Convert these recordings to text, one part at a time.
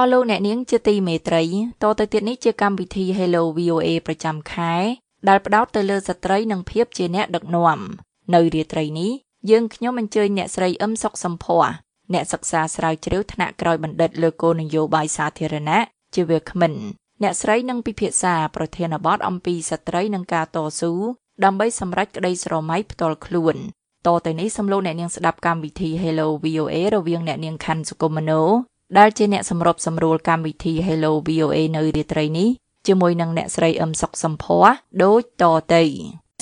អស់លោកអ្នកនាងជាទីមេត្រីតទៅទៀតនេះជាកម្មវិធី Hello VOA ប្រចាំខែ ដែលផ្ដោតទៅលើស្ត្រីនិងភាពជាអ្នកដឹកនាំនៅរាត្រីនេះយើងខ្ញុំអញ្ជើញអ្នកស្រីអឹមសុកសំភ័រអ្នកសិក្សាស្រាវជ្រាវថ្នាក់ក្រោយបណ្ឌិតលើគោលនយោបាយសាធារណៈជាវាគ្មិនអ្នកស្រីនឹងពិភាក្សាប្រធានបទអំពីស្ត្រីនិងការតស៊ូដើម្បីសម្រេចក្តីស្រមៃផ្ទាល់ខ្លួនតទៅនេះសំលោកអ្នកនាងស្ដាប់កម្មវិធី Hello VOA រវាងអ្នកនាងខាន់សុគមនោ ដែលជាអ្នកសម្របសម្រួលកម្មវិធី Hello VOA នៅរាត្រីនេះជាមួយនឹងអ្នកស្រីអឹមសុកសំភ័រដូចតទៅ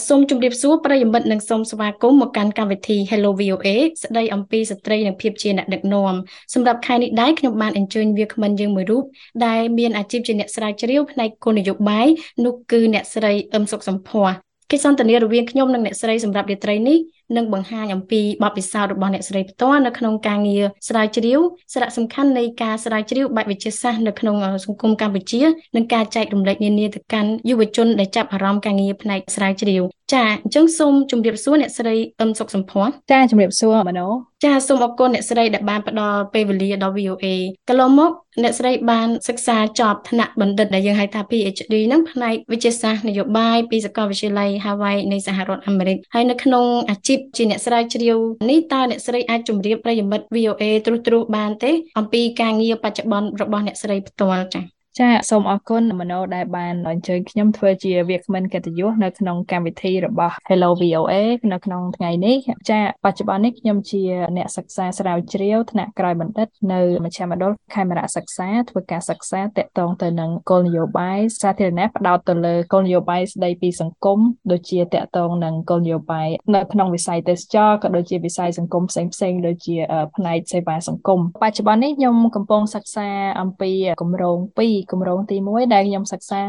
សូមជម្រាបសួរប្រិយមិត្តនិងសូមស្វាគមន៍មកកាន់កម្មវិធី Hello VOA ស្ដីអំពីស្ត្រីនិងភាពជាអ្នកដឹកនាំសម្រាប់ខែនេះដែរខ្ញុំបានអញ្ជើញវាគ្មិនយើងមួយរូបដែលមានអាជីពជាអ្នកស្រាវជ្រាវផ្នែកគោលនយោបាយនោះគឺអ្នកស្រីអឹមសុកសំភ័រកិច្ចសន្ទនារវាងខ្ញុំនិងអ្នកស្រីសម្រាប់រាត្រីនេះ នឹងបង្ហាញអំពីបទពិសោធន៍របស់អ្នកស្រីផ្ទាល់នៅក្នុងការងារស្រាវជ្រាវសារៈសំខាន់នៃការស្រាវជ្រាវបែបវិទ្យាសាស្ត្រនៅក្នុងសង្គមកម្ពុជានិងការចែករំលែកនានាទៅកាន់យុវជនដែលចាប់អារម្មណ៍ការងារផ្នែកស្រាវជ្រាវចាអញ្ចឹងសូមជម្រាបសួរអ្នកស្រីអឹមសុកសំភ័ណ្ឌចាជម្រាបសួរមនោចាសូមអរគុណអ្នកស្រីដែលបានផ្ដល់ពេលវេលាដល់ VOA កន្លងមកអ្នកស្រីបានសិក្សាចប់ថ្នាក់បណ្ឌិតដែលយើងហៅថា PhD ហ្នឹងផ្នែកវិទ្យាសាស្ត្រនយោបាយពីសាកលវិទ្យាល័យ Hawaii នៃសហរដ្ឋអាមេរិកហើយនៅក្នុងអាជីពជាអ្នកស្រាវជ្រាវនេះតើអ្នកស្រីអាចជម្រាបប្រិយមិត្ត VOA ត្រួសត្រាសបានទេអំពីការងារបច្ចុប្បន្នរបស់អ្នកស្រីផ្ទាល់ចា៎ ចាសូមអរគុណមនោដែលបានអញ្ជើញខ្ញុំធ្វើជាវាគ្មិនកិត្តិយសនៅក្នុងកម្មវិធីរបស់ Hello VOA នៅក្នុងថ្ងៃនេះចាបច្ចុប្បន្ននេះខ្ញុំជាអ្នកសិក្សាស្រាវជ្រាវថ្នាក់ក្រោយបណ្ឌិតនៅមជ្ឈមណ្ឌលខេមរៈសិក្សាធ្វើការសិក្សាតាក់ទងទៅនឹងគោលនយោបាយសាធារណៈផ្ដោតទៅលើគោលនយោបាយស្ដីពីសង្គមដូចជាតាក់ទងនឹងគោលនយោបាយនៅក្នុងវិស័យទេសចរក៏ដូចជាវិស័យសង្គមផ្សេងផ្សេងដូចជាផ្នែកសេវាសង្គមបច្ចុប្បន្ននេះខ្ញុំកំពុងសិក្សាអំពីគម្រោង2គម្រោងទី1ដែលខ្ញុំសិក្សា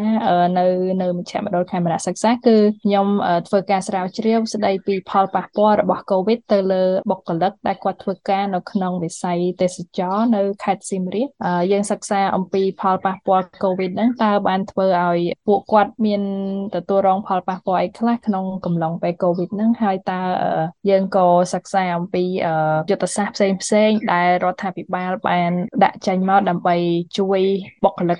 នៅនៅមជ្ឈមណ្ឌលខេមរៈសិក្សាគឺខ្ញុំធ្វើការស្រាវជ្រាវស្ដីពីផលប៉ះពាល់របស់ COVID ទៅលើបុគ្គលិកដែលគាត់ធ្វើការនៅក្នុងវិស័យទេសចរនៅខេត្តសៀមរាបយើងសិក្សាអំពីផលប៉ះពាល់ COVID ហ្នឹងតើបានធ្វើឲ្យពួកគាត់មានទទួលរងផលប៉ះពាល់អីខ្លះក្នុងកំឡុងពេល COVID ហ្នឹងហើយតើយើងក៏សិក្សាអំពីយុទ្ធសាស្ត្រផ្សេងផ្សេងដែលរដ្ឋាភិបាលបានដាក់ចេញមកដើម្បីជួយបុគ្គលិក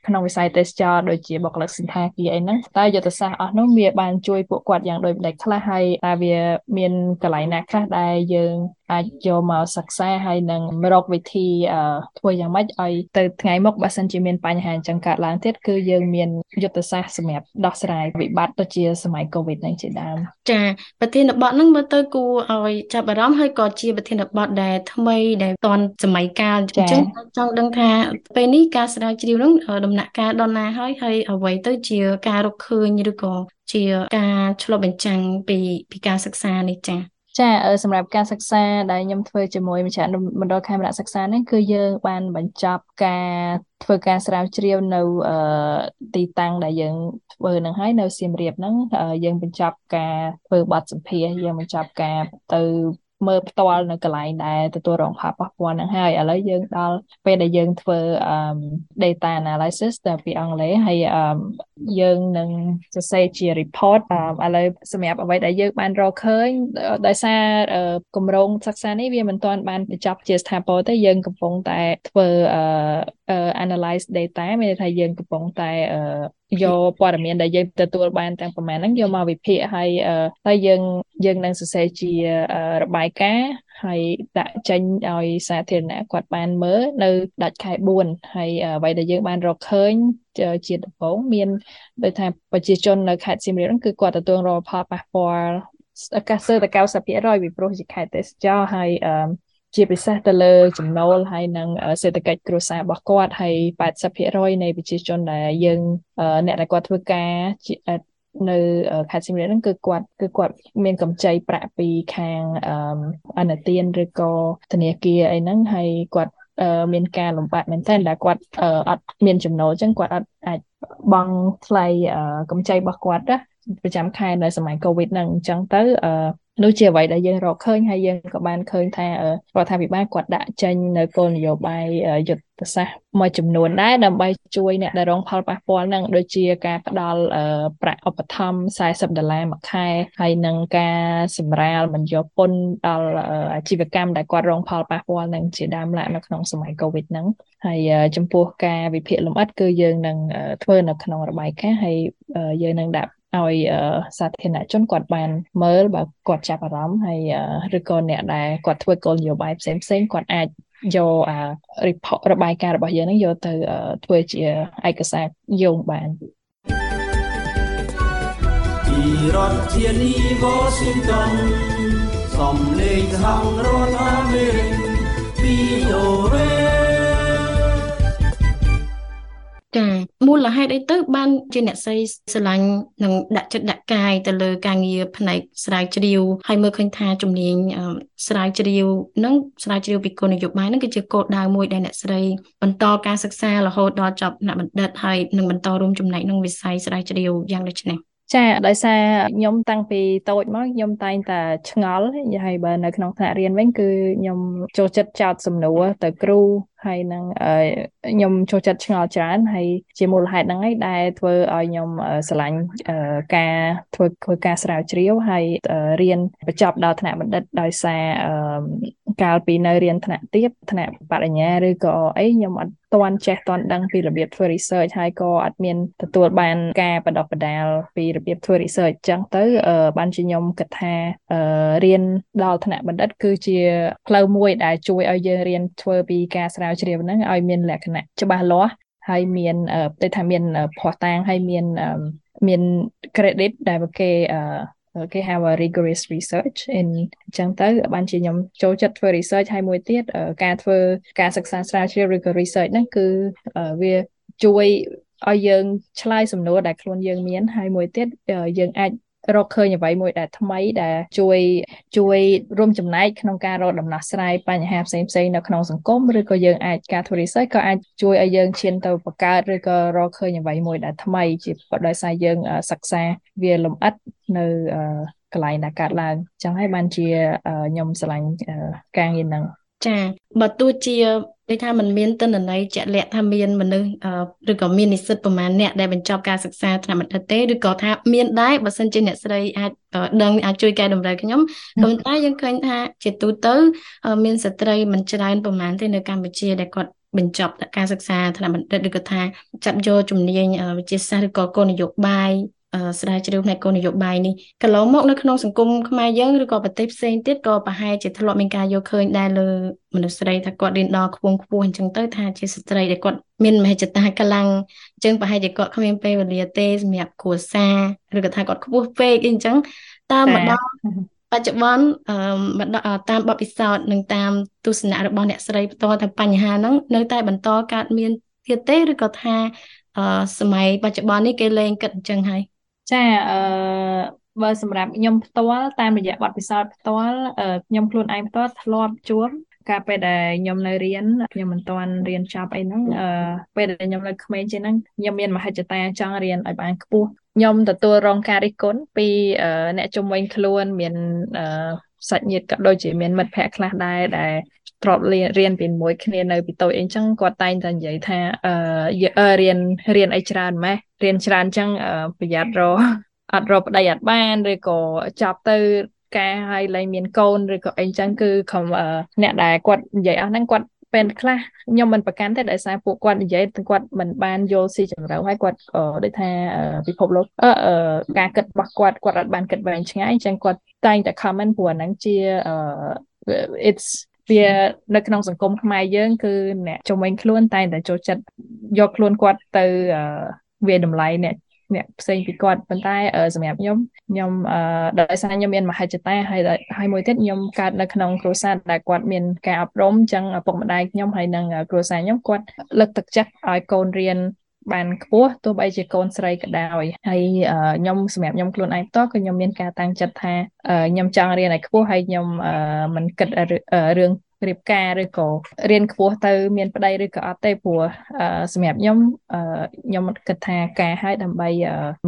ក្នុងវិស័យទេសចរដូចជាបុគ្គលិកសន្តាគារអីហ្នឹងតើយុទ្ធសាស្ត្រអស់នោះវាបានជួយពួកគាត់យ៉ាងដូចម្ដេចខ្លះហើយតើវាមានកន្លែងណាខ្លះដែលយើងអាចយកមកសិក្សាហើយនឹងរកវិធីធ្វើយ៉ាងម៉េចឲ្យទៅថ្ងៃមុខបើសិនជាមានបញ្ហាអញ្ចឹងកើតឡើងទៀតគឺយើងមានយុទ្ធសាស្ត្រសម្រាប់ដោះស្រាយវិបត្តិដូចជាសម័យ COVID ហ្នឹងជាដើមចាប្រធានបទហ្នឹងមើលទៅគួរឲ្យចាប់អារម្មណ៍ហើយក៏ជាប្រធានបទដែលថ្មីដែលតន់សម័យកាលអញ្ចឹងចង់ដឹងថាពេលនេះការស្រាវជ្រាវហ្នឹងដំណាក់កាលដល់ណាហើយហើយអ្វីទៅជាការរកឃើញឬក៏ជាការឆ្លុះបញ្ចាំងពីពីការសិក្សានេះចា៎ចាសម្រាប់ការសិក្សាដែលខ្ញុំធ្វើជាមួយមជ្ឈមណ្ឌលខេមរៈសិក្សានេះគឺយើងបានបញ្ចប់ការធ្វើការស្រាវជ្រាវនៅទីតាំងដែលយើងធ្វើនឹងហើយនៅសៀមរាបហ្នឹងយើងបញ្ចប់ការធ្វើបទសម្ភាសយើងបញ្ចប់ការទៅ មើលផ្ទាល់នៅកន្លែងដែលទទួលរងផលប៉ះពាល់ហ្នឹងហើយឥឡូវយើងដល់ពេលដែលយើងធ្វើ data analysis ទៅពីអង់គ្លេសហើយយើងនឹងសរសេរជា report ឥឡូវសម្រាប់អ្វីដែលយើងបានរកឃើញដោយសារគម្រោងសិក្សានេះវាមិនទាន់បានបញ្ចប់ជាស្ថាពរទេយើងកំពុងតែធ្វើ analyze data មានន័យថាយើងកំពុងតែ យកព័ត៌មានដែលយើងទទួលបានទាំងប្រមាណហ្នឹងយកមកវិភាគហើយហើយយើងយើងនឹងសរសេរជារបាយការណ៍ហើយដាក់ចេញឲ្យសាធារណៈគាត់បានមើលនៅដាច់ខែ4ហើយអ្វីដែលយើងបានរកឃើញជាដំបូងមានដូចថាប្រជាជននៅខេត្តសៀមរាបហ្នឹងគឺគាត់ទទួលរងផលប៉ះពាល់អាកាសទៅ90%ពីព្រោះជាខេត្តទេសចរហើយ ជាពិសេសទៅលើចំណូលហើយនិងសេដ្ឋកិច្ចគ្រួសាររបស់គាត់ហើយ80%នៃប្រជាជនដែលយើងអ្នកដែលគាត់ធ្វើការនៅខេត្តសៀមរាបហ្នឹងគឺគាត់គឺគាត់មានកម្ចីប្រាក់ពីខាងអនុទានឬក៏ធនាគារអីហ្នឹងហើយគាត់មានការលំបាកមែនទែនដែលគាត់អត់មានចំណូលអញ្ចឹងគាត់អត់អាចបង់ថ្លៃកម្ចីរបស់គាត់ណា ប្រចាំខែនៅសម័យ COVID ហ្នឹងអញ្ចឹងទៅអឺនោះជាអ្វីដែលយើងរកឃើញហើយយើងក៏បានឃើញថារដ្ឋាភិបាលគាត់ដាក់ចេញនៅគោលនយោបាយយុទ្ធសាស្ត្រមួយចំនួនដែរដើម្បីជួយអ្នកដែលរងផលប៉ះពាល់នឹងដូចជាការផ្ដល់ប្រាក់ឧបត្ថម្ភ40ដុល្លារមួយខែហើយនឹងការសម្រាលមិនយកពន្ធដល់អាជីវកម្មដែលគាត់រងផលប៉ះពាល់នឹងជាដើមឡាក់នៅក្នុងសម័យ COVID ហ្នឹងហើយចំពោះការវិភាគលម្អិតគឺយើងនឹងធ្វើនៅក្នុងរបាយការណ៍ហើយយើងនឹងដាក់ ឲ្យសាធារណជនគាត់បានមើលបើគាត់ចាប់អារម្មណ៍ហើយឬក៏អ្នកដែលគាត់ធ្វើគោលនយោបាយផ្សេងផ្សេងគាត់អាចយកអា report របាយការណ៍របស់យើងហ្នឹងយកទៅធ្វើជាឯកសារយោងបានពីរដ្ឋធានី Washington សំលេងសហរដ្ឋអាមេរិក VOA ចា មូលហេតុអីទៅបានជាអ្នកស្រីស្រឡាញ់និងដាក់ចិត្តដាក់កាយទៅលើការងារផ្នែកស្រាវជ្រាវហើយមើលឃើញថាជំនាញស្រាវជ្រាវនិងស្រាវជ្រាវពីគោលនយោបាយនឹងគឺជាគោលដៅមួយដែលអ្នកស្រីបន្តការសិក្សារហូតដល់ចប់ថ្នាក់បណ្ឌិតហើយនឹងបន្តរួមចំណែកក្នុងវិស័យស្រាវជ្រាវយ៉ាងដូចនេះចាដោយសារខ្ញុំតាំងពីតូចមកខ្ញុំតែងតែឆ្ងល់ហើយបើនៅក្នុងថ្នាក់រៀនវិញគឺខ្ញុំចូលចិត្តចោតសំណួរទៅគ្រូ ហើយនឹងខ្ញុំចូលចិត្តឆ្ងល់ច្រើនហើយជាមូលហេតុហ្នឹងឯងដែលធ្វើឲ្យខ្ញុំស្រឡាញ់ការធ្វើធ្វើការស្រាវជ្រាវហើយរៀនបញ្ចប់ដល់ថ្នាក់បណ្ឌិតដោយសារកាលពីនៅរៀនថ្នាក់ទាបថ្នាក់បរិញ្ញាឬក៏អីខ្ញុំអត់ទាន់ចេះទាន់ដឹងពីរបៀបធ្វើ research ហើយក៏អត់មានទទួលបានការបណ្ដុះបណ្ដាលពីរបៀបធ្វើ research អញ្ចឹងទៅបានជាខ្ញុំគិតថារៀនដល់ថ្នាក់បណ្ឌិត គឺជាផ្លូវមួយដែលជួយឲ្យយើងរៀនធ្វើពីការស្រាវជ្រាវហ្នឹងឲ្យមានលក្ខណៈច្បាស់លាស់ហើយមានទៅថាមានភ័ស្តុតាងហើយមានមាន credit ដែលគេគេហៅ rigorous research in អញ្ចឹងទៅបានជាខ្ញុំចូលចិត្តធ្វើ research ហើយមួយទៀតការធ្វើការសិក្សាស្រាវជ្រាវឬក៏ research ហ្នឹងគឺវាជួយឲ្យយើងឆ្លើយសំណួរដែលខ្លួនយើងមានហើយមួយទៀតយើងអាច រកឃើញអ្វីមួយដែលថ្មីដែលជួយជួយរួមចំណែកក្នុងការរកដំណោះស្រាយបញ្ហាផ្សេងផ្សេងនៅក្នុងសង្គមឬក៏យើងអាចការធ្វើ research ក៏អាចជួយឲ្យយើងឈានទៅបង្កើតឬក៏រកឃើញអ្វីមួយដែលថ្មីជាដោយសារយើងសិក្សាវាលម្អិតនៅកន្លែងដែលកើតឡើងចឹងហើយបានជាខ្ញុំឆ្លាញ់ការងារហ្នឹង ចាបើទោះជាដូចថាมันមានទិន្នន័យជាក់លាក់ថាមានមនុស្សឬក៏មាននិស្សិតប្រមាណអ្នកដែលបញ្ចប់ការសិក្សាថ្នាក់បណ្ឌិតទេឬក៏ថាមានដែរបើសិនជាអ្នកស្រីអាចដឹងអាចជួយកែតម្រូវខ្ញុំប៉ុន្តែយើងឃើញថាជាទូទៅ មានស្ត្រីមិនច្រើនប្រមាណទេនៅកម្ពុជាដែលគាត់បញ្ចប់ការសិក្សាថ្នាក់បណ្ឌិតឬក៏ថាចាប់យកជំនាញវិទ្យាសាស្ត្រឬក៏គោលនយោបាយ ស្រាវជ្រាវផ្នែកគោលនយោបាយនេះកន្លងមកនៅក្នុងសង្គមខ្មែរយើងឬក៏ប្រទេសផ្សេងទៀតក៏ប្រហែលជាធ្លាប់មានការយកឃើញដែរលើមនុស្សស្រីថាគាត់រៀនដល់ខ្ពង់ខ្ពស់អញ្ចឹងទៅថាជាស្ត្រីដែលគាត់មានមហិច្ឆតាខ្លាំងអញ្ចឹងប្រហែលជាគាត់គ្មានពេលវេលាទេសម្រាប់គ្រួសារឬក៏ថាគាត់ខ្ពស់ពេកអីអញ្ចឹងតើមកដល់បច្ចុប្បន្នអឺតាមបទពិសោធន៍និងតាមទស្សនៈរបស់អ្នកស្រីផ្ទាល់ថាបញ្ហាហ្នឹងនៅតែបន្តកើតមានទៀតទេឬក៏ថាអឺសម័យបច្ចុប្បន្ននេះគេលែងគិតអញ្ចឹងហើយ ចាអឺបើសម្រាប់ខ្ញុំផ្ទាល់តាមរយៈបទពិសោធន៍ផ្ទាល់ខ្ញុំខ្លួនឯងផ្ទាល់ធ្លាប់ជួបកាលពេលដែលខ្ញុំនៅរៀនខ្ញុំមិនទាន់រៀនចប់អីហ្នឹងអឺពេលដែលខ្ញុំនៅក្មេងជាងហ្នឹងខ្ញុំមានមហិច្ឆតាចង់រៀនឲ្យបានខ្ពស់ខ្ញុំទទួលរងការរិះគន់ពីអ្នកជំនាញខ្លួនមានសាច់ញាតិក៏ដូចជាមានមិត្តភ័ក្តិខ្លះដែរដែល ទ្របរៀនពីមួយគ្នានៅពីតូចអីចឹងគាត់តែងតែនិយាយថាអឺរៀនរៀនអីច្រើនម៉េះរៀនច្រើនចឹងប្រយ័ត្នរអត់រកប្តីអត់បានឬក៏ចាប់ទៅការឲ្យលែងមានកូនឬក៏អីចឹងគឺខំអ្នកដែលគាត់និយាយអស់ហ្នឹងគាត់ពេលខ្លះខ្ញុំមិនប្រកាន់ទេដោយសារពួកគាត់និយាយគាត់មិនបានយល់ស៊ីជម្រៅហើយគាត់ដូចថាពិភពលោកអឺការគិតរបស់គាត់គាត់អត់បានគិតវែងឆ្ងាយអញ្ចឹងគាត់តែងតែ comment ព្រោះហ្នឹងជា it's វានៅក្នុងសង្គមខ្មែរយើង គឺអ្នកជំនាញខ្លួនតែតែចូលចិត្តយកខ្លួនគាត់ទៅវាតម្លៃអ្នកអ្នកផ្សេងពីគាត់ប៉ុន្តែសម្រាប់ខ្ញុំខ្ញុំដោយសារខ្ញុំមានមហិច្ឆតាហើយហើយមួយទៀតខ្ញុំកើតនៅក្នុងគ្រួសារដែលគាត់មានការអប់រំអញ្ចឹងឪពុកម្ដាយខ្ញុំហើយនិងគ្រួសារខ្ញុំគាត់លើកទឹកចិត្តឲ្យកូនរៀន បានខ្ពស់ទោះបីជាកូនស្រីក៏ដោយហើយខ្ញុំសម្រាប់ខ្ញុំខ្លួនឯងផ្ទាល់ក៏ខ្ញុំមានការតាំងចិត្តថាខ្ញុំចង់រៀនឲ្យខ្ពស់ហើយខ្ញុំមិនគិតរឿង រៀបការឬក៏រៀនខ្ពស់ទៅ មានប្តីឬក៏អត់ទេព្រោះសម្រាប់ខ្ញុំខ្ញុំគិតថាការឲ្យដើម្បី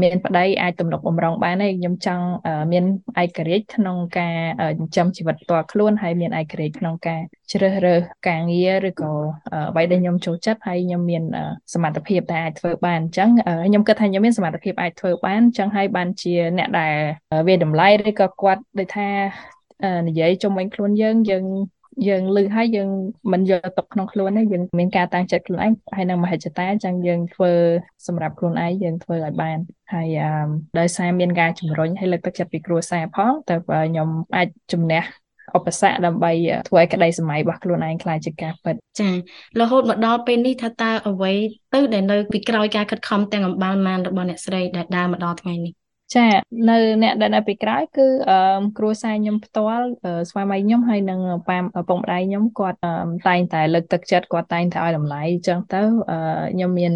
មានប្តីអាចទំនុកបំរុងបានទេខ្ញុំចង់មានឯករាជ្យក្នុងការចិញ្ចឹមជីវិតផ្ទាល់ខ្លួនហើយមានឯករាជ្យក្នុងការជ្រើសរើសការងារឬក៏អ្វីដែលខ្ញុំចូលចិត្តហើយខ្ញុំមានសមត្ថភាពដែលអាចធ្វើបានអញ្ចឹងខ្ញុំគិតថាខ្ញុំមានសមត្ថភាពអាចធ្វើបានអញ្ចឹងហើយបានជាអ្នកដែលវាតម្លៃឬក៏គាត់ដូចថានិយាយជុំវិញខ្លួនយើងយើង យើងលឺហើយយើងមិនយកទុកក្នុងខ្លួនទេយើងមានការតាំងចិត្តខ្លួនឯងហើយនឹងមហិច្ឆតាអញ្ចឹងយើងធ្វើសម្រាប់ខ្លួនឯងយើងធ្វើឲ្យបានហើយដោយសារមានការជំរុញហើយលើកទឹកចិត្តពីគ្រួសារផងតើខ្ញុំអាចជំនះឧបសគ្គដើម្បីធ្វើឲ្យក្តីសម័យរបស់ខ្លួនឯងខ្លាចជាការពិតចារហូតមកដល់ពេលនេះថាតើអ្វីទៅដែលនៅពីក្រោយការខិតខំទាំងអំបាលម៉ានរបស់អ្នកស្រីដែលដើរមកដល់ថ្ងៃនេះ ចានៅអ្នកដែលនៅពីក្រោយគឺអឺគ្រួសារខ្ញុំផ្ទាល់ស្វាមីខ្ញុំហើយនិងប៉ាឪពុកម្ដាយខ្ញុំគាត់តែងតែលើកទឹកចិត្តគាត់តែងតែឲ្យតម្លៃអញ្ចឹងទៅខ្ញុំមាន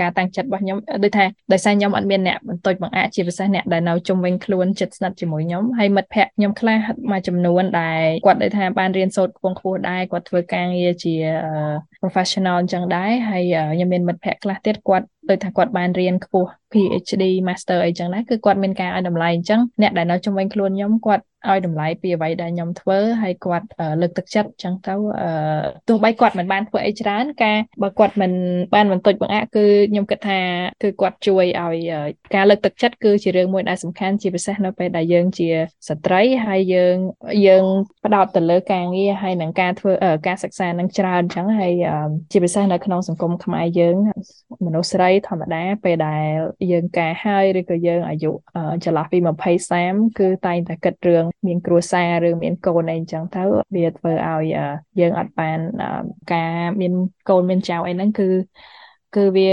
ការតាំងចិត្តរបស់ខ្ញុំដូចថាដោយសារខ្ញុំអត់មានអ្នកបន្តិចបង្អាក់ជាពិសេសអ្នកដែលនៅជុំវិញខ្លួនចិត្តស្និទ្ធជាមួយខ្ញុំហើយមិត្តភ័ក្តិខ្ញុំខ្លះមួយចំនួនដែលគាត់ដូចថាបានរៀនសូត្រខ្ពង់ខ្ពស់ដែរគាត់ធ្វើការងារជា professional អញ្ចឹងដែរហើយខ្ញុំមានមិត្តភ័ក្តិខ្លះទៀតគាត់ ដូចថាគាត់បានរៀនខ្ពស់ PhD Master អីចឹងដែរគឺគាត់មានការឲ្យតម្លៃអញ្ចឹងអ្នកដែលនៅជុំវិញខ្លួនខ្ញុំគាត់ឲ្យតម្លៃពីអ្វីដែលខ្ញុំធ្វើហើយគាត់លើកទឹកចិត្តចឹងទៅទោះបីគាត់មិនបានធ្វើអីច្រើនការបើគាត់មិនបានបន្តិចបង្អាក់គឺខ្ញុំគិតថាគឺគាត់ជួយឲ្យការលើកទឹកចិត្តគឺជារឿងមួយដែលសំខាន់ជាពិសេសនៅពេលដែលយើងជាស្ត្រីហើយយើងយើងផ្ដោតទៅលើការងារហើយនឹងការធ្វើការសិក្សានឹងច្រើនចឹងហើយជាពិសេសនៅក្នុងសង្គមខ្មែរយើងមនុស្សស្រីធម្មតាពេលដែលយើងការហើយឬក៏យើងអាយុចន្លោះពី20 30គឺតែងតែគិតរឿងមានគ្រួសារឬមានកូនអីអញ្ចឹងទៅវាធ្វើឲ្យយើងអត់បានការមានកូនមានចៅអីហ្នឹងគឺគឺវា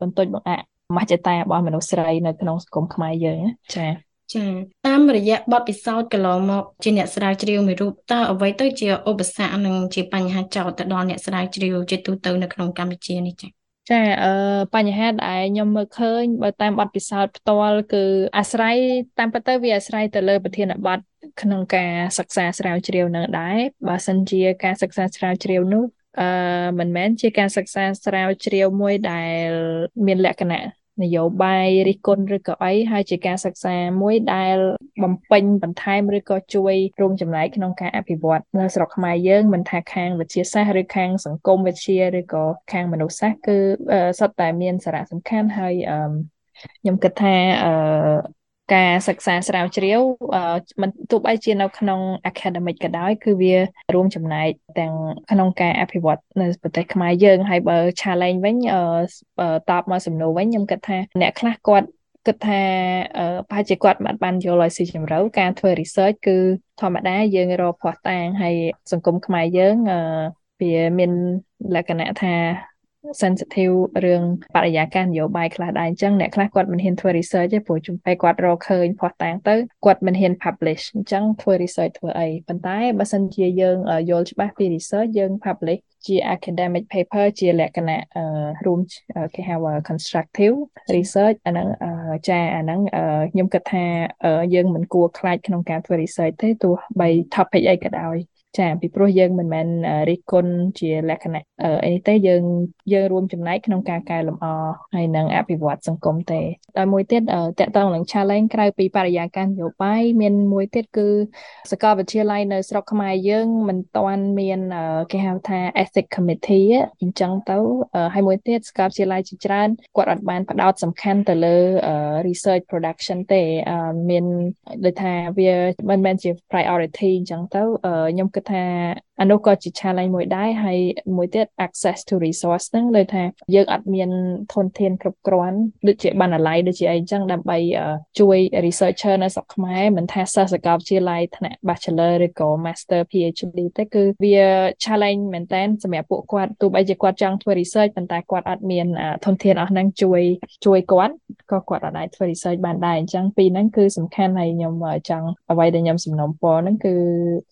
បន្តិចបង្អាក់មហិច្ឆតារបស់មនុស្សស្រីនៅក្នុងសង្គមខ្មែរយើងចា៎ចាតាមរយៈបទពិសោធន៍កន្លងមកជាអ្នកស្រាវជ្រាវមួយរូបតើអ្វីទៅជាឧបសគ្គនិងជាបញ្ហាចោទទៅដល់អ្នកស្រាវជ្រាវជាទូទៅនៅក្នុងកម្ពុជានេះចា៎ ចាអឺបញ្ហាដែលខ្ញុំមើលឃើញបើតាមបទពិសោធន៍ផ្ទាល់គឺអាស្រ័យតាមពិតទៅវាអាស្រ័យទៅលើប្រធានបទក្នុងការសិក្សាស្រាវជ្រាវនឹងដែរបើសិនជាការសិក្សាស្រាវជ្រាវនោះអឺមិនមែនជាការសិក្សាស្រាវជ្រាវមួយដែលមានលក្ខណៈ នយោបាយរិះគន់ឬក៏អីហើយជាការសិក្សាមួយដែលបំពេញបន្ថែមឬក៏ជួយរួមចំណែកក្នុងការអភិវឌ្ឍនៅស្រុកខ្មែរយើងមិនថាខាងវិទ្យាសាស្ត្រឬខាងសង្គមវិទ្យាឬក៏ខាងមនុស្សសាស្ត្រគឺសុទ្ធតែមានសារៈសំខាន់ហើយខ្ញុំគិតថាអឺ ការសិក្សាស្រាវជ្រាវមិនទោះបីជានៅក្នុង academic ក៏ដោយ គឺវារួមចំណែកទាំងក្នុងការអភិវឌ្ឍនៅប្រទេសខ្មែរយើងហើយបើ challenge វិញតបមកសំណួរវិញខ្ញុំគិតថាអ្នកខ្លះគាត់គិតថាប្រហែលជាគាត់មិនបានយល់ឲ្យស៊ីជម្រៅការធ្វើ research គឺធម្មតាយើងរកភ័ស្តុតាងហើយសង្គមខ្មែរយើងវាមានលក្ខណៈថា sensitive រឿងបរិយាកាសនយោបាយខ្លះដែរអញ្ចឹងអ្នកខ្លះគាត់មិនហ៊ានធ្វើ research ទេព្រោះជំពេលគាត់រកឃើញផុសតាំងទៅគាត់មិនហ៊ាន publish អញ្ចឹងធ្វើ research ធ្វើអីប៉ុន្តែបើសិនជាយើងយល់ច្បាស់ពី research យើង publish ជា academic paper ជាលក្ខណៈរួមគេហៅ constructive research អាហ្នឹងចាអាហ្នឹងខ្ញុំគិតថាយើងមិនគួរខ្លាចក្នុងការធ្វើ research ទេទោះបី topic អីក៏ដោយ ចាពីព្រោះយើងមិនមែនរិះគន់ជាលក្ខណៈអីនេះទេយើងយើងរួមចំណែកក្នុងការកែលម្អហើយនឹងអភិវឌ្ឍសង្គមទេតែមួយទៀតតកតងនឹង challenge ក្រៅពីបរិយាកាសនយោបាយមានមួយទៀតគឺសាកលវិទ្យាល័យនៅស្រុកខ្មែរយើងមិនទាន់មានគេហៅថា ethic committee អញ្ចឹងទៅហើយមួយទៀតសាកលវិទ្យាល័យជាច្រើនគាត់អត់បានផ្ដោតសំខាន់ទៅលើ research production ទេមានដូចថាវាមិនមែនជា priority អញ្ចឹងទៅខ្ញុំគិតថា អានោះក៏ជា challenge មួយដែរហើយមួយទៀត access to resource ហ្នឹងដូចថាយើងអត់មានធនធានគ្រប់គ្រាន់ដូចជាបណ្ណាល័យដូចជាអីចឹងដើម្បីជួយ researcher នៅស្រុកខ្មែរមិនថាសិស្សសាកលវិទ្យាល័យថ្នាក់ bachelor ឬក៏ master PhD ទេគឺវា challenge មែនតើសម្រាប់ពួកគាត់ទោះបីជាគាត់ចង់ធ្វើ research ប៉ុន្តែគាត់អត់មានធនធានអស់ហ្នឹងជួយជួយគាត់ក៏គាត់អត់អាចធ្វើ research បានដែរអញ្ចឹងពីរហ្នឹងគឺសំខាន់ហើយខ្ញុំចង់អ្វីដែលខ្ញុំសំណូមពរហ្នឹងគឺ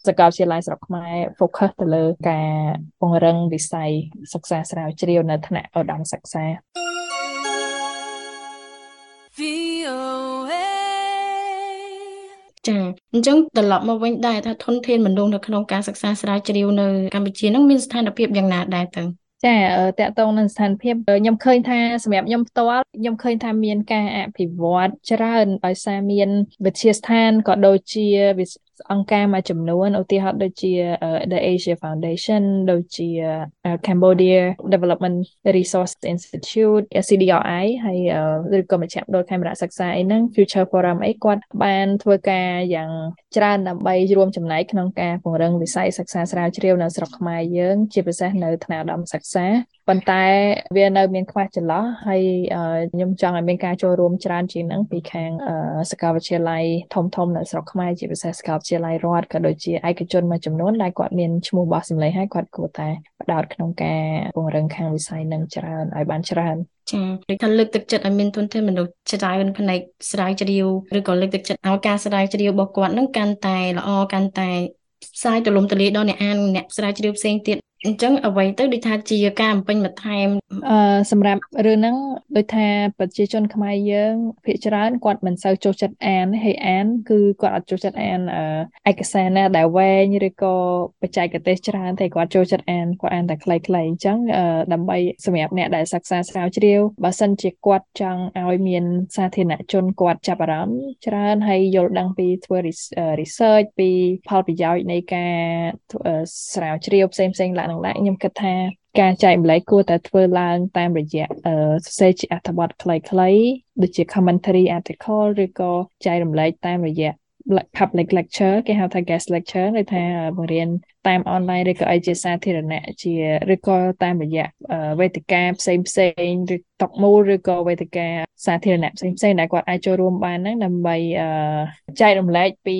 សាកលវិទ្យាល័យស្រុកខ្មែរ focus ទៅលើការពង្រឹងវិស័យសិក្សាស្រាវជ្រាវនៅថ្នាក់ឧត្តមសិក្សាចាអញ្ចឹងត្រឡប់មកវិញដែរថាធនធានមនុស្សនៅក្នុងការសិក្សាស្រាវជ្រាវនៅកម្ពុជានឹងមានស្ថានភាពយ៉ាងណាដែរទៅចាតកតងនឹងស្ថានភាពខ្ញុំឃើញថាសម្រាប់ខ្ញុំផ្ទាល់ខ្ញុំឃើញថាមានការអភិវឌ្ឍច្រើនដោយសារមានវិទ្យាស្ថានក៏ដូចជា អង្គការមួយចំនួនឧទាហរណ៍ដូចជា The Asia Foundation ដូចជា Cambodia Development Resource Institute CDRI ហើយឬក៏មជ្ឈមណ្ឌលខេមរៈសិក្សាអីហ្នឹង Future Forum អីគាត់បានធ្វើការយ៉ាងច្រើនដើម្បីរួមចំណែកក្នុងការពង្រឹងវិស័យសិក្សាស្រាវជ្រាវនៅស្រុកខ្មែរយើង ជាពិសេសនៅថ្នាក់ឧត្តមសិក្សា ប៉ុន្តែវានៅមានខ្វះចន្លោះហើយខ្ញុំចង់ឲ្យមានការចូលរួមច្រើនជាងហ្នឹងពីខាងសាកលវិទ្យាល័យធំធំនៅស្រុកខ្មែរជាពិសេសសាកលវិទ្យាល័យរដ្ឋក៏ដូចជាឯកជនមួយចំនួនដែលគាត់មានឈ្មោះបោះសម្លេងហើយគាត់គួរតែបដោតក្នុងការពង្រឹងខាងវិស័យនឹងច្រើនឲ្យបានច្រើនចាដូចថាលើកទឹកចិត្តឲ្យមានទុនធានមនុស្សច្រើនផ្នែកស្រាវជ្រាវឬក៏លើកទឹកចិត្តឲ្យការស្រាវជ្រាវរបស់គាត់នឹងកាន់តែល្អកាន់តែផ្សាយទូលំទូលាយដល់អ្នកអានអ្នកស្រាវជ្រាវផ្សេងទៀត អញ្ចឹងអ្វីទៅដូចថាជាការបំពេញបន្ថែមអឺសម្រាប់រឿងហ្នឹងដូចថាប្រជាជនខ្មែរយើងភាគច្រើនគាត់មិនសូវចូលចិត្តអានហើយអាន គឺគាត់អត់ចូលចិត្តអានឯកសារណាដែលវែងឬក៏បច្ចេកទេសច្រើនតែគាត់ចូលចិត្តអានគាត់អានតែខ្លីៗអញ្ចឹងដើម្បីសម្រាប់អ្នកដែលសិក្សាស្រាវជ្រាវបើសិនជាគាត់ចង់ឲ្យមានសាធារណជនគាត់ចាប់អារម្មណ៍ច្រើនហើយយល់ដឹងពីធ្វើ research ពីផលប្រយោជន៍នៃការស្រាវជ្រាវផ្សេងៗឡើងនឹងដែរខ្ញុំគិតថាការចែកម្លែកគួរតែធ្វើឡើងតាមរយៈសរសេរជាអត្ថបទខ្លីៗដូចជា commentary article ឬក៏ចែករំលែកតាមរយៈ public lecture គេហៅថា guest lecture ឬថាបង្រៀនតាមអនឡាញឬក៏អីជាសាធារណៈជាឬក៏តាមរយៈវេទិកាផ្សេងផ្សេងឬតុកមូលឬក៏វេទិកាសាធារណៈផ្សេងផ្សេងដែលគាត់អាចចូលរួមបានហ្នឹងដើម្បីចែករំលែកពី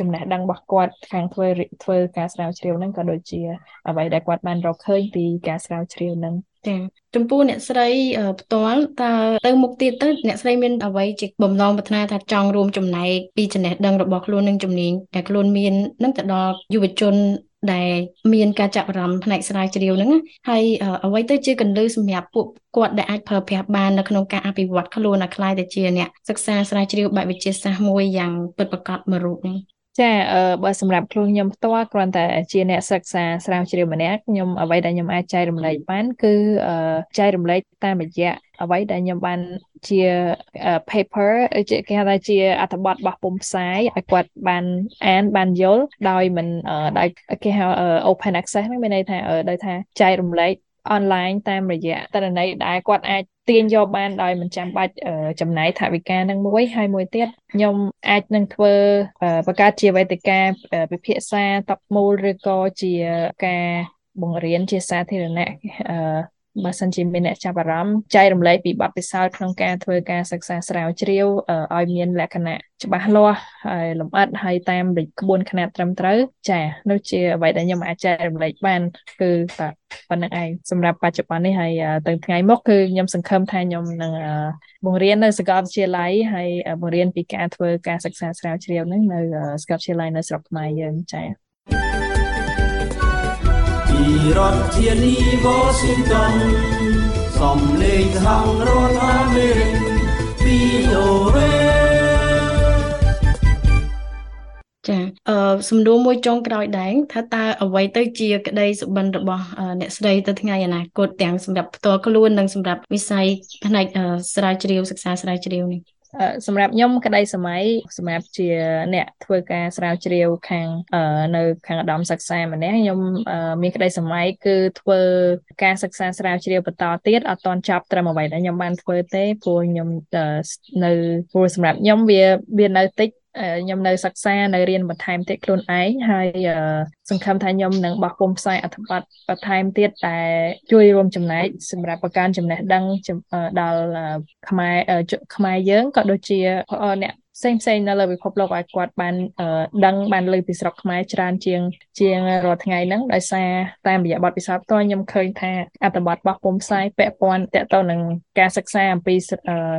ចំណេះដឹងរបស់គាត់ខាងធ្វើធ្វើការស្រាវជ្រាវហ្នឹងក៏ដូចជាអ្វីដែលគាត់បានរកឃើញពីការស្រាវជ្រាវហ្នឹង ចាចំពោះអ្នកស្រីផ្ទាល់តើទៅមុខទៀតទៅអ្នកស្រីមានអ្វីជាបំណងប្រាថ្នាថាចង់រួមចំណែកពីចំណេះដឹងរបស់ខ្លួននិងជំនាញដែលខ្លួនមាននឹងទៅដល់យុវជនដែលមានការចាប់អារម្មណ៍ផ្នែកស្រាវជ្រាវហ្នឹងហើយអ្វីទៅជាកន្លឹះសម្រាប់ពួកគាត់ដែលអាចប្រើប្រាស់បាននៅក្នុងការអភិវឌ្ឍខ្លួនឲ្យក្លាយទៅជាអ្នកសិក្សាស្រាវជ្រាវបែបវិទ្យាសាស្ត្រមួយយ៉ាងពិតប្រាកដមួយរូបនេះ ចាអឺបើសម្រាប់ខ្លួនខ្ញុំផ្ទាល់គ្រាន់តែជាអ្នកសិក្សាស្រាវជ្រាវម្នាក់ខ្ញុំអ្វីដែលខ្ញុំអាចចែករំលែកបានគឺអឺចែករំលែកតាមរយៈអ្វីដែលខ្ញុំបានជា paper ជាគេហៅថាជាអត្ថបទរបស់ពុំផ្សាយឲ្យគាត់បានអានបានយល់ដោយមិនដោយគេហៅ open access ហ្នឹងមានន័យថាដោយថាចែករំលែក អនឡាញតាមរយៈតរន័យដែលគាត់អាចទាញយកបានដោយមិនចាំបាច់ចំណាយថវិកានឹងមួយហើយមួយទៀតខ្ញុំអាចនឹងធ្វើបង្កើតជាវេទិកាពិភាក្សាតបមូលឬក៏ជាការបង្រៀនជាសាធារណៈ បើសិនជាមានអ្នកចាប់អារម្មណ៍ចែករំលែកពីបទពិសោធន៍ក្នុងការធ្វើការសិក្សាស្រាវជ្រាវឲ្យមានលក្ខណៈច្បាស់លាស់ហើយលម្អិតហើយតាមក្បួនខ្នាតត្រឹមត្រូវចានោះជាអ្វីដែលខ្ញុំអាចចែករំលែកបាន គឺបាទប៉ុណ្្នឹងឯងសម្រាប់បច្ចុប្បន្ននេះហើយទៅថ្ងៃមុខគឺខ្ញុំសង្ឃឹមថាខ្ញុំនឹងបង្រៀននៅសាកលវិទ្យាល័យហើយបង្រៀនពីការធ្វើការសិក្សាស្រាវជ្រាវហ្នឹងនៅសាកលវិទ្យាល័យនៅស្រុកខ្មែរយើងចាពី រដ្ឋធានី Washington សំលេងសហរដ្ឋអាមេរិក VOA ចាអឺសំណួរមួយចុងក្រោយដែរថាតើអ្វីទៅជាក្តីសុបិនរបស់អ្នកស្រីទៅថ្ងៃអនាគតទាំងសម្រាប់ផ្ទាល់ខ្លួននិងសម្រាប់វិស័យផ្នែកស្រាវជ្រាវសិក្សាស្រាវជ្រាវនេះ សម្រាប់ខ្ញុំក្តីសម័យសម្រាប់ជាអ្នកធ្វើការស្រាវជ្រាវខាងនៅខាងឧត្តមសិក្សាម្នាក់ខ្ញុំមានក្តីសម័យគឺធ្វើការសិក្សាស្រាវជ្រាវបន្តទៀតអត់តន់ចប់ត្រឹមអ្វីដែលខ្ញុំបានធ្វើទេព្រោះខ្ញុំនៅព្រោះសម្រាប់ខ្ញុំវាវានៅតិច ខ្ញុំនៅសិក្សានៅរៀនបន្ថែមទៀតខ្លួនឯងហើយសង្ឃឹមថាខ្ញុំនឹងបោះពុំផ្សាយអត្ថបទបន្ថែមទៀតតែជួយរួមចំណែកសម្រាប់បង្កើនចំណេះដឹងដល់ខ្មែរខ្មែរយើងក៏ដូចជាអ្នកផ្សេងផ្សេងនៅលើពិភពលោកឲ្យគាត់បានដឹងបានលើពីស្រុកខ្មែរច្រើនជាង ជាងរាល់ថ្ងៃហ្នឹងដោយសារតាមរយៈបទពិសោធន៍ផ្ទាល់ខ្ញុំឃើញថាអត្ថបទរបស់ពុំផ្សាយពាក់ព័ន្ធតទៅនឹងការសិក្សាអំពី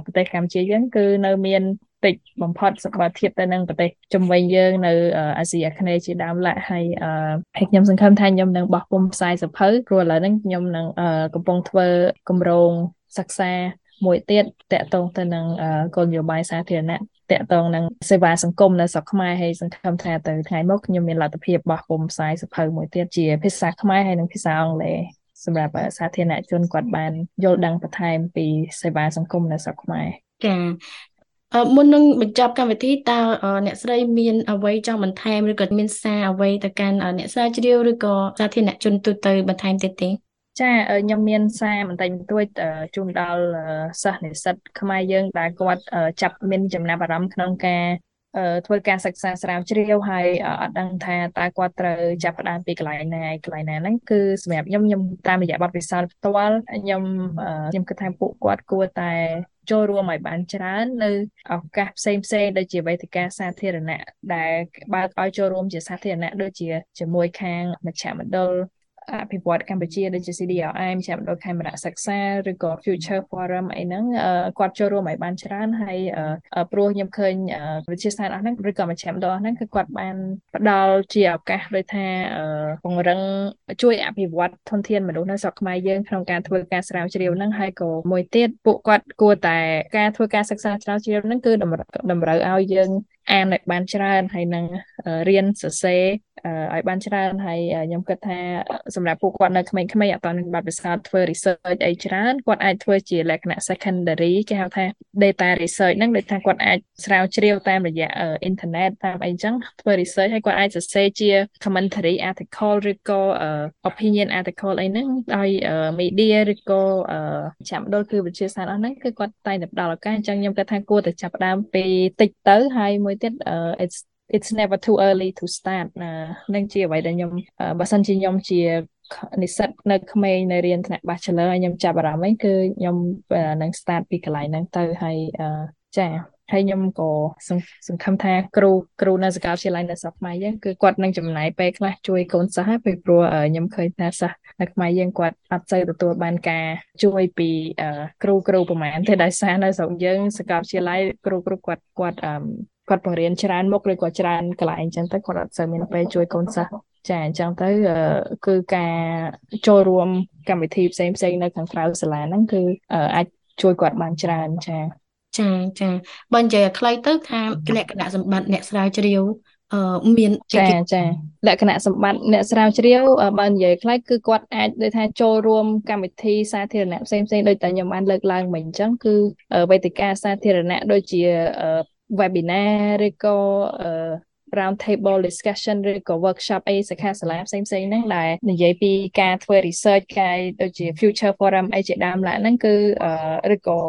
ប្រទេសកម្ពុជាយើងគឺនៅមាន តិចបំផុតសម្រាប់ធៀបទៅនឹងប្រទេសជំវិញយើងនៅអាស៊ីអាគ្នេយ៍ជាដើមឡាក់ហើយហើយខ្ញុំសង្ឃឹមថាខ្ញុំនឹងបោះពុំផ្សាយសភៅព្រោះឥឡូវហ្នឹងខ្ញុំនឹងកំពុងធ្វើគម្រោងសិក្សាមួយទៀតតកតងទៅនឹងគោលនយោបាយសាធារណៈតកតងនឹងសេវាសង្គមនៅស្រុកខ្មែរហើយសង្ឃឹមថាទៅថ្ងៃមុខខ្ញុំមានលទ្ធភាពបោះពុម្ពផ្សាយសភៅមួយទៀតជាភាសាខ្មែរហើយនិងភាសាអង់គ្លេសសម្រាប់សាធារណជនគាត់បានយល់ដឹងបន្ថែមពីសេវាសង្គមនៅស្រុកខ្មែរចា មុននឹងបញ្ចប់កម្មវិធីតើអ្នកស្រីមានអ្វីចង់បន្ថែមឬក៏មានសារអ្វីទៅកាន់អ្នកស្រាវជ្រាវឬក៏សាធារណជនទូទៅបន្ថែមទៀតទេចាខ្ញុំមានសារបន្តិចបន្តួចជូនដល់សិស្សនិស្សិតខ្មែរយើងដែលគាត់ចាប់មានចំណាប់អារម្មណ៍ក្នុងការ ធ្វើការសិក្សាស្រាវជ្រាវហើយអត់ដឹងថាតើគាត់ត្រូវចាប់ផ្ដើមពីកន្លែងណាកន្លែងណាហ្នឹងគឺសម្រាប់ខ្ញុំខ្ញុំតាមរយៈបទពិសោធន៍ផ្ទាល់ខ្ញុំខ្ញុំគិតថាពួកគាត់គួរតែចូលរួមឲ្យបានច្រើននៅឱកាសផ្សេងផ្សេងដូចជាវេទិកាសាធារណៈដែលបើកឲ្យចូលរួមជាសាធារណៈដូចជាជាមួយខាងមជ្ឈមណ្ឌល អភិវឌ្ឍកម្ពុជាដូចជា CDRI មជ្ឈមណ្ឌលខេមរៈសិក្សាឬក៏ Future Forum អីហ្នឹងគាត់ចូលរួមឲ្យបានច្រើនហើយព្រោះខ្ញុំឃើញវិទ្យាស្ថានអស់ហ្នឹងឬក៏មជ្ឈមណ្ឌលហ្នឹងគឺគាត់បានផ្ដល់ជាឱកាសដូចថាពង្រឹងជួយអភិវឌ្ឍធនធានមនុស្សនៅស្រុកខ្មែរយើងក្នុងការធ្វើការស្រាវជ្រាវហ្នឹងហើយក៏មួយទៀតពួកគាត់គួរតែការធ្វើការសិក្សាស្រាវជ្រាវហ្នឹងគឺតម្រូវឲ្យយើង អានឲ្យបានច្រើនហើយនឹងរៀនសរសេរឲ្យបានច្រើនហើយខ្ញុំគិតថាសម្រាប់ពួកគាត់នៅក្មេងៗអត់ទាន់បានបទពិសោធន៍ធ្វើ research អីច្រើនគាត់អាចធ្វើជាលក្ខណៈ secondary គេហៅថា data research ហ្នឹងដូចថាគាត់អាចស្រាវជ្រាវតាមរយៈ internet តាមអីចឹងធ្វើ research ហើយគាត់អាចសរសេរជា commentary article ឬក៏ opinion article អីហ្នឹងដោយ media ឬក៏ចាំដល់គឺវិទ្យាសាស្ត្រអស់ហ្នឹងគឺគាត់តែងតែផ្ដល់ឱកាសអញ្ចឹងខ្ញុំគិតថាគួរតែចាប់ផ្ដើមពីតិចទៅហើយមួយទៀត it's it's never too early to start នឹងជាអ្វីដែលខ្ញុំបើសិនជាខ្ញុំជានិស្សិតនៅក្មេងនៅរៀនថ្នាក់ Bachelor ហើយខ្ញុំចាប់អារម្មណ៍ហ្នឹងគឺខ្ញុំនឹង start ពីកន្លែងហ្នឹងទៅហើយចា ហើយខ្ញុំក៏សង្ឃឹមថាគ្រូគ្រូនៅសាកលវិទ្យាល័យនៅស្រុកខ្មែរយើងគឺគាត់នឹងចំណាយពេលខ្លះជួយកូនសិស្សហើយព្រោះខ្ញុំឃើញថាសិស្សនៅខ្មែរយើងគាត់អត់សូវទទួលបានការជួយពីគ្រូគ្រូប្រហែលទេដោយសារនៅស្រុកយើងសាកលវិទ្យាល័យគ្រូគ្រូគាត់គាត់គាត់បង្រៀនច្រើនមុខឬក៏ច្រើនកន្លែងអញ្ចឹងទៅគាត់អត់សូវមានពេលជួយកូនសិស្សចាអញ្ចឹងទៅគឺការចូលរួមកម្មវិធីផ្សេងផ្សេងនៅខាងក្រៅសាលាហ្នឹងគឺអាចជួយគាត់បានច្រើនចា ចាចាបើនិយាយឲ្យខ្លីទៅថាលក្ខណៈសម្បត្តិអ្នកស្រាវជ្រាវអឺមានចាចាលក្ខណៈសម្បត្តិអ្នកស្រាវជ្រាវបើនិយាយខ្លីគឺគាត់អាចដូចថាចូលរួមកម្មវិធីសាធារណៈផ្សេងផ្សេងដូចតែខ្ញុំបានលើកឡើងមិញអញ្ចឹងគឺវេទិកាសាធារណៈដូចជា webinar ឬក៏ round table discussion ឬក៏ workshop អីសិក្ខាសាលាផ្សេងផ្សេងហ្នឹងដែលនិយាយពីការធ្វើ research កាយដូចជា future forum អីជាដើមឡើងហ្នឹងគឺឬក៏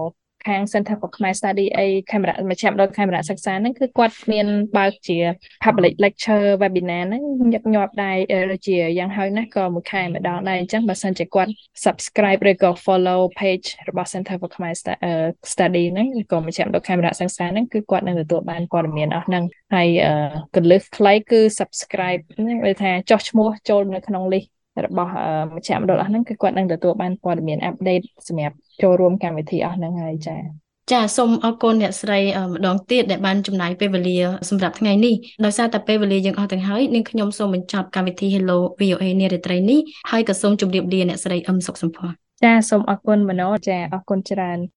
ខាង Center for Khmer Study អីខេមរៈមជ្ឈមណ្ឌលខេមរៈសិក្សាហ្នឹងគឺគាត់មានបើកជា public lecture webinar ហ្នឹងញឹកញាប់ដែរដូចជាយ៉ាងហោចណាស់ក៏មួយខែម្ដងដែរអញ្ចឹងបើសិនជាគាត់ subscribe ឬក៏ follow page របស់ Center for Khmer Study ហ្នឹងឬក៏មជ្ឈមណ្ឌលខេមរៈសិក្សាហ្នឹងគឺគាត់នឹងទទួលបានព័ត៌មានអស់ហ្នឹងហើយកលឹះខ្លីគឺ subscribe ហ្នឹងគេថាចុះឈ្មោះចូលនៅក្នុង list របស់មជ្ឈមណ្ឌលអស់ហ្នឹងគឺគាត់នឹងទទួលបានព័ត៌មានអាប់ដេតសម្រាប់ចូលរួមកម្មវិធីអស់ហ្នឹងហើយចា៎ចាសូមអរគុណអ្នកស្រីម្ដងទៀតដែលបានចំណាយពេលវេលាសម្រាប់ថ្ងៃនេះដោយសារតែពេលវេលាយើងអស់ទាំងហើយនាងខ្ញុំសូមបញ្ចប់កម្មវិធី Hello VOA នារីត្រីនេះហើយក៏សូមជម្រាបលាអ្នកស្រីអឹមសុខសំភ័រចាសូមអរគុណមនោចាអរគុណច្រើន